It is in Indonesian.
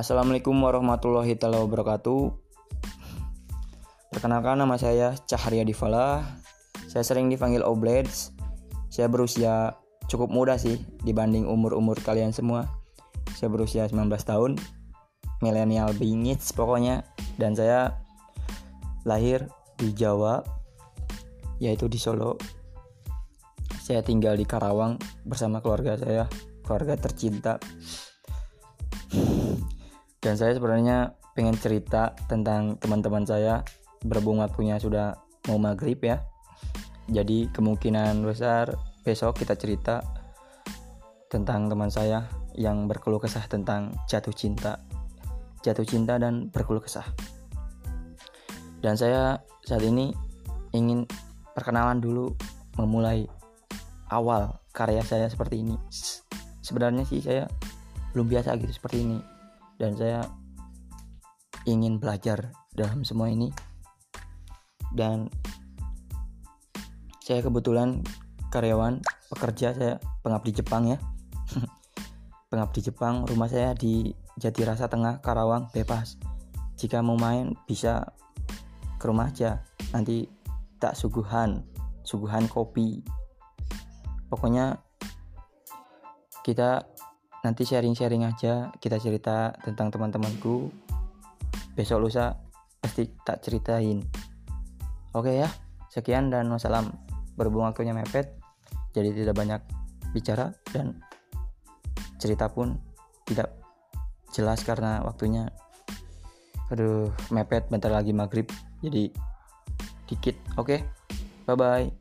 Assalamualaikum warahmatullahi wabarakatuh. Perkenalkan nama saya Cahria Divala. Saya sering dipanggil Oblades. Saya berusia cukup muda sih dibanding umur-umur kalian semua. Saya berusia 19 tahun. Milenial bingits pokoknya dan saya lahir di Jawa yaitu di Solo. Saya tinggal di Karawang bersama keluarga saya, keluarga tercinta. Dan saya sebenarnya pengen cerita tentang teman-teman saya berhubung waktunya sudah mau maghrib ya. Jadi kemungkinan besar besok kita cerita tentang teman saya yang berkeluh kesah tentang jatuh cinta. Jatuh cinta dan berkeluh kesah. Dan saya saat ini ingin perkenalan dulu memulai awal karya saya seperti ini. Sebenarnya sih saya belum biasa gitu seperti ini dan saya ingin belajar dalam semua ini. Dan saya kebetulan karyawan pekerja saya pengabdi Jepang ya. Pengabdi Jepang rumah saya di Jatirasa Tengah Karawang bebas. Jika mau main bisa ke rumah aja. Nanti tak suguhan suguhan kopi. Pokoknya kita nanti sharing-sharing aja kita cerita tentang teman-temanku besok lusa pasti tak ceritain Oke ya, sekian dan wassalam. Berhubung waktunya mepet, jadi tidak banyak bicara dan cerita pun tidak jelas karena waktunya aduh mepet bentar lagi maghrib jadi dikit oke okay? bye bye